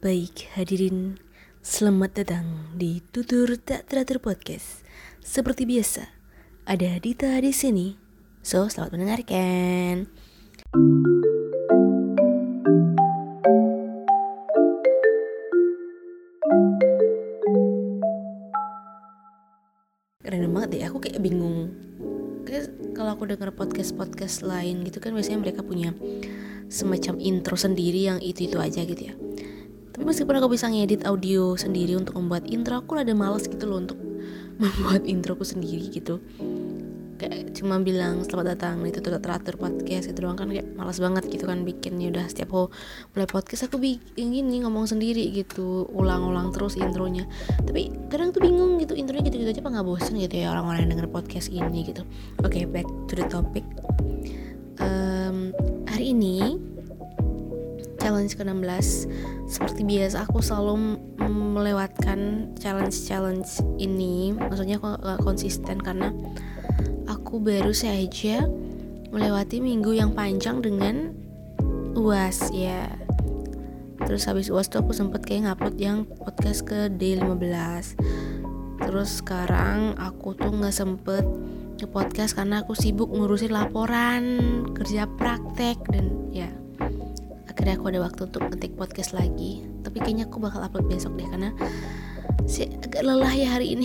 Baik, hadirin, selamat datang di Tutur Tak Teratur Podcast. Seperti biasa, ada Dita di sini. So, selamat mendengarkan. Keren banget deh, aku kayak bingung. Kalau aku denger podcast-podcast lain gitu kan biasanya mereka punya semacam intro sendiri yang itu-itu aja gitu ya tapi meskipun aku bisa ngedit audio sendiri untuk membuat intro aku ada males gitu loh untuk membuat introku sendiri gitu. Kayak cuma bilang selamat datang itu tuh teratur podcast itu doang. Kan kayak malas banget gitu kan bikinnya. Udah setiap aku mulai podcast aku bikin gini ngomong sendiri gitu ulang-ulang terus intronya. Tapi kadang tuh bingung gitu intronya gitu-gitu aja apa nggak bosen gitu ya orang-orang yang denger podcast ini gitu. Oke okay, back to the topic. Um, hari ini challenge ke-16. Seperti biasa aku selalu melewatkan challenge-challenge ini. Maksudnya aku gak konsisten karena aku baru saja melewati minggu yang panjang dengan uas ya. Terus habis uas tuh aku sempet kayak ngupload yang podcast ke D15 terus sekarang aku tuh nggak sempet ke podcast karena aku sibuk ngurusin laporan kerja praktek dan ya akhirnya aku ada waktu untuk ngetik podcast lagi. Tapi kayaknya aku bakal upload besok deh karena sih agak lelah ya hari ini.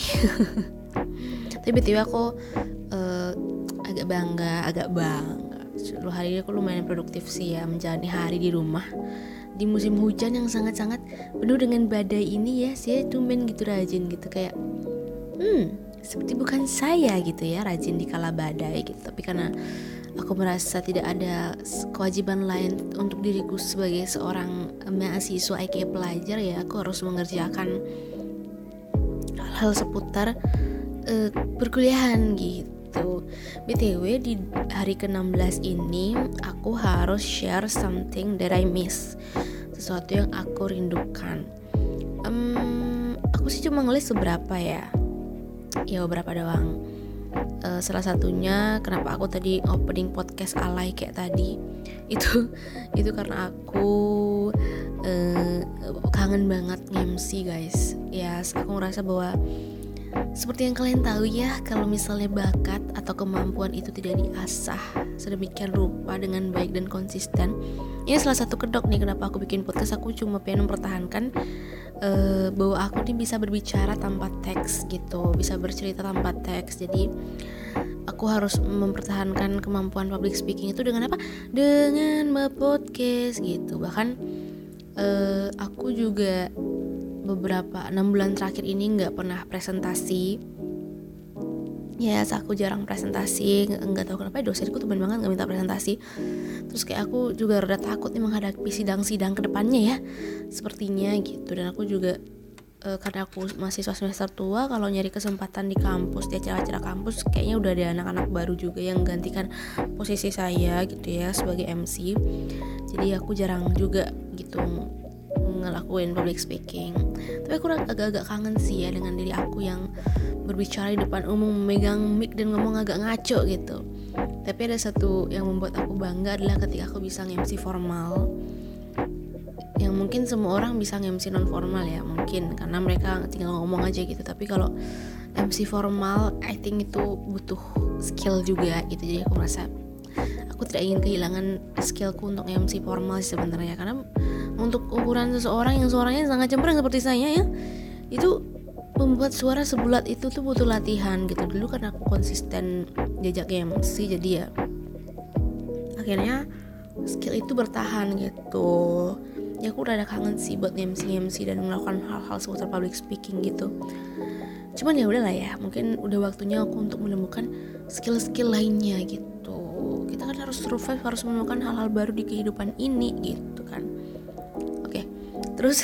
Tapi tiba aku uh, agak bangga agak bangga. Seluruh hari ini aku lumayan produktif sih ya menjalani hari di rumah. Di musim hujan yang sangat-sangat penuh dengan badai ini ya saya tumben gitu rajin gitu kayak hmm seperti bukan saya gitu ya rajin di kala badai gitu. Tapi karena aku merasa tidak ada kewajiban lain untuk diriku sebagai seorang mahasiswa aka pelajar ya aku harus mengerjakan hal-hal seputar uh, perkuliahan gitu. Btw di hari ke-16 ini aku harus share something that I miss sesuatu yang aku rindukan. Um, aku sih cuma ngelis seberapa ya ya beberapa doang. Uh, salah satunya kenapa aku tadi opening podcast alay kayak tadi. Itu itu karena aku uh, kangen banget MC guys. Ya yes, aku ngerasa bahwa seperti yang kalian tahu ya kalau misalnya bakat atau kemampuan itu tidak diasah sedemikian rupa dengan baik dan konsisten ini salah satu kedok nih kenapa aku bikin podcast. Aku cuma pengen mempertahankan uh, bahwa aku nih bisa berbicara tanpa teks gitu bisa bercerita tanpa teks. Jadi aku harus mempertahankan kemampuan public speaking itu dengan apa? Dengan podcast gitu. Bahkan uh, aku juga beberapa enam bulan terakhir ini nggak pernah presentasi. Ya yes, aku jarang presentasi nggak tahu kenapa dosenku teman banget nggak minta presentasi. Terus kayak aku juga rada takut nih menghadapi sidang-sidang ke depannya ya sepertinya gitu. Dan aku juga e, karena aku masih semester tua kalau nyari kesempatan di kampus di acara-acara kampus kayaknya udah ada anak-anak baru juga yang gantikan posisi saya gitu ya sebagai MC jadi aku jarang juga gitu ngelakuin public speaking. Tapi aku agak-agak kangen sih ya dengan diri aku yang berbicara di depan umum memegang mic dan ngomong agak ngaco gitu. Tapi ada satu yang membuat aku bangga adalah ketika aku bisa nge-MC formal. Yang mungkin semua orang bisa nge-MC non formal ya mungkin. Karena mereka tinggal ngomong aja gitu. Tapi kalau MC formal I think itu butuh skill juga gitu. Jadi aku merasa aku tidak ingin kehilangan skillku untuk MC formal sebenarnya. Karena untuk ukuran seseorang yang suaranya sangat cempreng seperti saya ya. Itu membuat suara sebulat itu tuh butuh latihan gitu. Dulu karena aku konsisten diajak MC jadi ya akhirnya skill itu bertahan gitu. Ya aku udah ada kangen sih buat MC MC dan melakukan hal-hal seputar public speaking gitu. Cuman ya udahlah ya mungkin udah waktunya aku untuk menemukan skill-skill lainnya gitu. Kita kan harus survive harus menemukan hal-hal baru di kehidupan ini gitu kan terus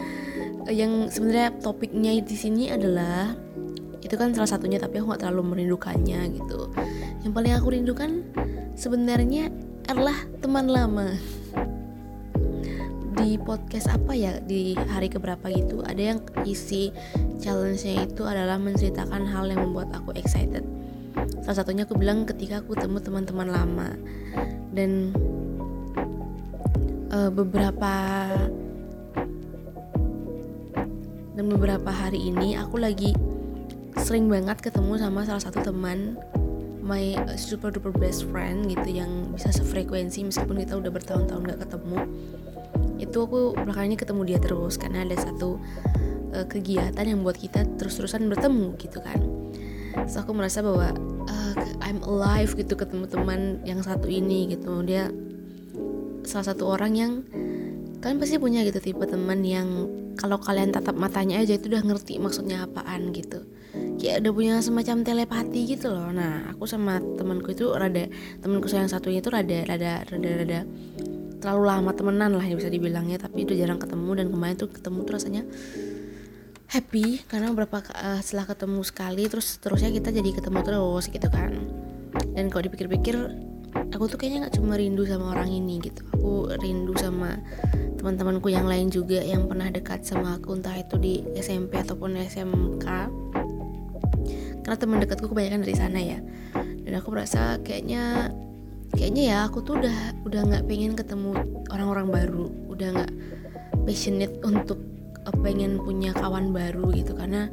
yang sebenarnya topiknya di sini adalah itu kan salah satunya tapi aku gak terlalu merindukannya gitu. Yang paling aku rindukan sebenarnya adalah teman lama. Di podcast apa ya di hari keberapa gitu ada yang isi challenge-nya itu adalah menceritakan hal yang membuat aku excited. Salah satunya aku bilang ketika aku temu teman-teman lama. Dan uh, beberapa dan beberapa hari ini aku lagi sering banget ketemu sama salah satu teman my super duper best friend gitu yang bisa sefrekuensi meskipun kita udah bertahun-tahun gak ketemu. Itu aku belakangan ini ketemu dia terus karena ada satu uh, kegiatan yang buat kita terus-terusan bertemu gitu kan. So aku merasa bahwa uh, I'm alive gitu ketemu teman yang satu ini gitu. Dia salah satu orang yang kalian pasti punya gitu tipe teman yang kalau kalian tatap matanya aja itu udah ngerti maksudnya apaan gitu. Kayak udah punya semacam telepati gitu loh. Nah aku sama temanku itu rada temanku yang satunya itu rada rada rada rada terlalu lama temenan lah ya bisa dibilangnya. Tapi udah jarang ketemu dan kemarin tuh ketemu tuh rasanya happy karena beberapa uh, setelah ketemu sekali terus terusnya kita jadi ketemu terus gitu kan. Dan kalau dipikir-pikir aku tuh kayaknya nggak cuma rindu sama orang ini gitu. Aku rindu sama teman-temanku yang lain juga yang pernah dekat sama aku entah itu di SMP ataupun SMK karena teman dekatku kebanyakan dari sana ya. Dan aku merasa kayaknya kayaknya ya aku tuh udah udah nggak pengen ketemu orang-orang baru. Udah nggak passionate untuk uh, pengen punya kawan baru gitu. Karena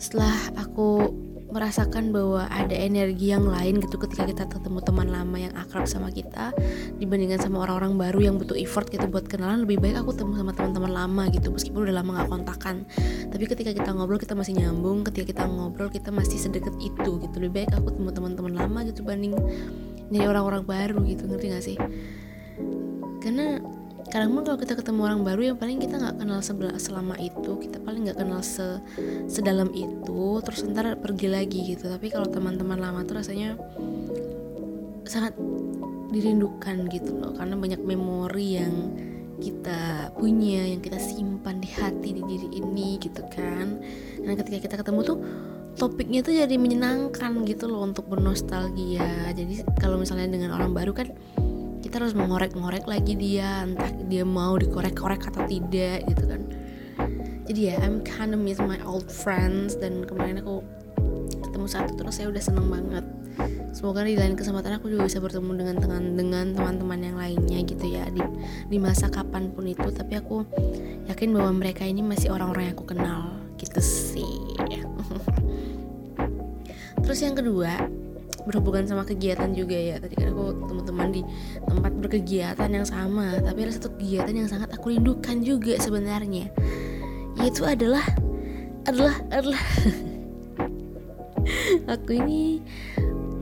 setelah aku merasakan bahwa ada energi yang lain gitu ketika kita ketemu teman lama yang akrab sama kita dibandingkan sama orang-orang baru yang butuh effort gitu buat kenalan lebih baik aku ketemu sama teman-teman lama gitu meskipun udah lama gak kontakan. Tapi ketika kita ngobrol kita masih nyambung ketika kita ngobrol kita masih sedekat itu gitu. Lebih baik aku ketemu teman-teman lama gitu banding dari orang-orang baru gitu ngerti gak sih? Karena kadang pun kalau kita ketemu orang baru yang paling kita nggak kenal selama itu kita paling nggak kenal se sedalam itu terus ntar pergi lagi gitu. Tapi kalau teman-teman lama tuh rasanya sangat dirindukan gitu loh karena banyak memori yang kita punya yang kita simpan di hati di diri ini gitu kan. Dan ketika kita ketemu tuh topiknya tuh jadi menyenangkan gitu loh untuk bernostalgia. Jadi kalau misalnya dengan orang baru kan kita harus mengorek-ngorek lagi dia entah dia mau dikorek-korek atau tidak gitu kan. Jadi ya I'm kind of miss my old friends dan kemarin aku ketemu satu terus saya udah seneng banget. Semoga di lain kesempatan aku juga bisa bertemu dengan dengan dengan teman-teman yang lainnya gitu ya di di masa kapan pun itu. Tapi aku yakin bahwa mereka ini masih orang-orang yang aku kenal gitu sih. Terus yang kedua berhubungan sama kegiatan juga ya. Tadi kan aku teman-teman di tempat berkegiatan yang sama tapi ada satu kegiatan yang sangat aku rindukan juga sebenarnya. Yaitu adalah adalah adalah. Aku ini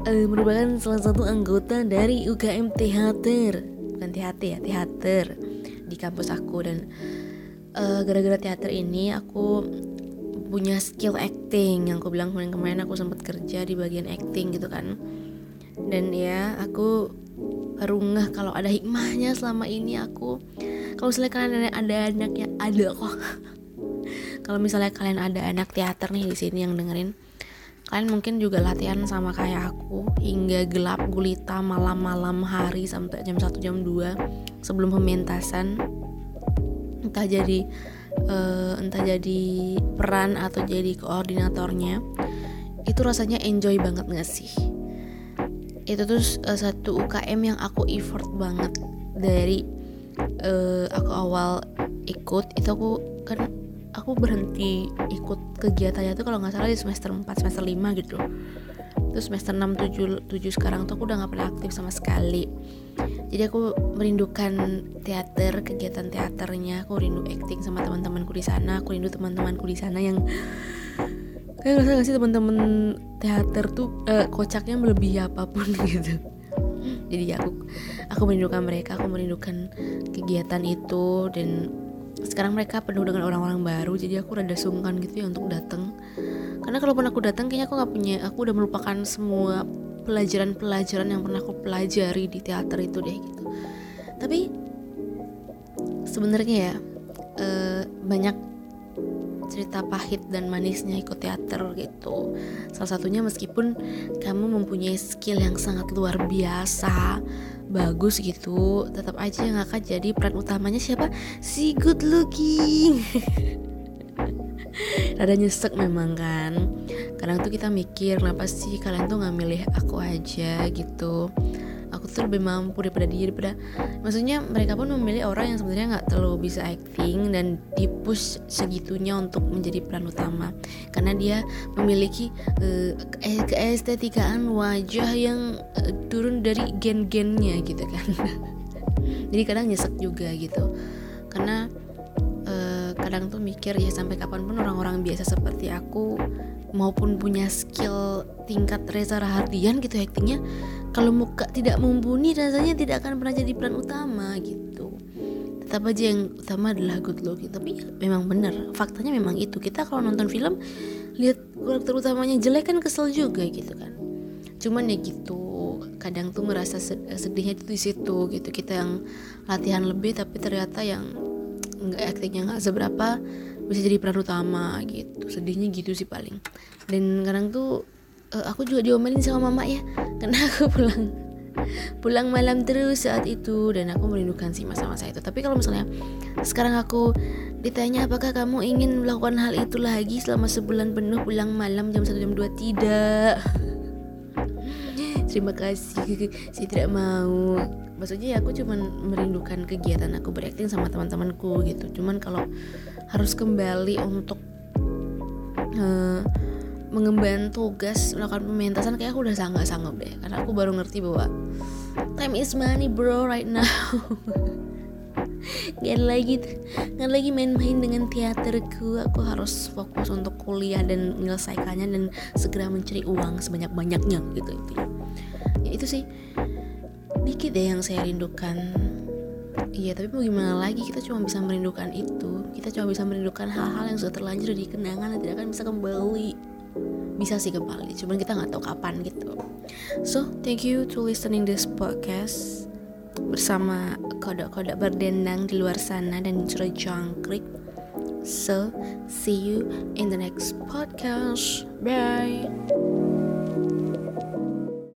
uh, merupakan salah satu anggota dari UKM teater. Bukan teater ya teater di kampus aku. Dan uh, gara-gara teater ini aku punya skill acting. Yang aku bilang kemarin-kemarin aku sempat kerja di bagian acting gitu kan. Dan ya aku rungah kalau ada hikmahnya selama ini aku. Kalau misalnya kalian ada, ada anak yang ada kok. Kalau misalnya kalian ada anak teater nih di sini yang dengerin kalian mungkin juga latihan sama kayak aku. Hingga gelap gulita malam-malam hari sampai jam 1 jam 2 sebelum pementasan. Entah jadi uh, entah jadi peran atau jadi koordinatornya itu rasanya enjoy banget gak sih? Itu tuh uh, satu UKM yang aku effort banget. Dari uh, aku awal ikut itu aku kan aku berhenti ikut kegiatannya tuh kalau nggak salah di semester 4 semester 5 gitu terus semester 6 7 7 sekarang tuh aku udah nggak pernah aktif sama sekali. Jadi aku merindukan teater kegiatan teaternya. Aku rindu acting sama teman-temanku di sana. Aku rindu teman-temanku di sana yang kayak ngerasa gak sih teman-teman teater tuh uh, kocaknya melebihi apa pun gitu. Jadi ya aku aku merindukan mereka aku merindukan kegiatan itu. Dan sekarang mereka penuh dengan orang-orang baru. Jadi aku rada sungkan gitu ya untuk datang karena kalaupun aku datang kayaknya aku nggak punya aku udah melupakan semua pelajaran-pelajaran yang pernah aku pelajari di teater itu deh gitu. Tapi sebenarnya ya uh, banyak cerita pahit dan manisnya ikut teater gitu. Salah satunya meskipun kamu mempunyai skill yang sangat luar biasa bagus gitu tetap aja yang akan jadi peran utamanya siapa? Si good looking rada nyesek memang kan. Kadang tuh kita mikir kenapa sih kalian tuh nggak milih aku aja? Gitu. Aku tuh lebih mampu daripada dia daripada maksudnya mereka pun memilih orang yang sebenarnya nggak terlalu bisa acting dan dipush segitunya untuk menjadi peran utama. Karena dia memiliki uh, keestetikaan wajah yang uh, turun dari gen-gennya gitu kan. Jadi kadang nyesek juga gitu. Karena kadang tuh mikir ya sampai kapan pun orang-orang biasa seperti aku maupun punya skill tingkat Reza Rahardian gitu actingnya kalau muka tidak mumpuni rasanya tidak akan pernah jadi peran utama gitu. Tetap aja yang utama adalah good looking tapi ya, memang benar faktanya memang itu. Kita kalau nonton film lihat karakter utamanya jelek kan kesel juga gitu kan. Cuman ya gitu kadang tuh ngerasa sedihnya itu di situ gitu. Kita yang latihan lebih tapi ternyata yang nggak aktingnya nggak seberapa bisa jadi peran utama gitu. Sedihnya gitu sih paling. Dan kadang tuh uh, aku juga diomelin sama mama ya. Karena aku pulang pulang malam terus saat itu dan aku merindukan sih masa-masa itu. Tapi kalau misalnya sekarang aku ditanya apakah kamu ingin melakukan hal itu lagi selama sebulan penuh pulang malam jam satu jam dua? Tidak terima kasih. Saya tidak mau. Maksudnya ya aku cuman merindukan kegiatan aku berakting sama teman-temanku gitu. Cuman kalau harus kembali untuk uh, mengemban tugas melakukan pementasan kayak aku udah sangat sanggup deh. Karena aku baru ngerti bahwa time is money bro right now Gak lagi Gak lagi main-main dengan teaterku. Aku harus fokus untuk kuliah dan menyelesaikannya Dan segera mencari uang sebanyak-banyaknya gitu. Itu ya, Itu sih. Dikit deh yang saya rindukan. Iya tapi mau gimana lagi? Kita cuma bisa merindukan itu. Kita cuma bisa merindukan hal-hal yang sudah terlanjur di kenangan Dan tidak akan bisa kembali. Bisa sih kembali Cuman kita nggak tahu kapan gitu. So thank you to listening this podcast Bersama kodok-kodok berdendang di luar sana Dan sudah jangkrik. So see you in the next podcast. Bye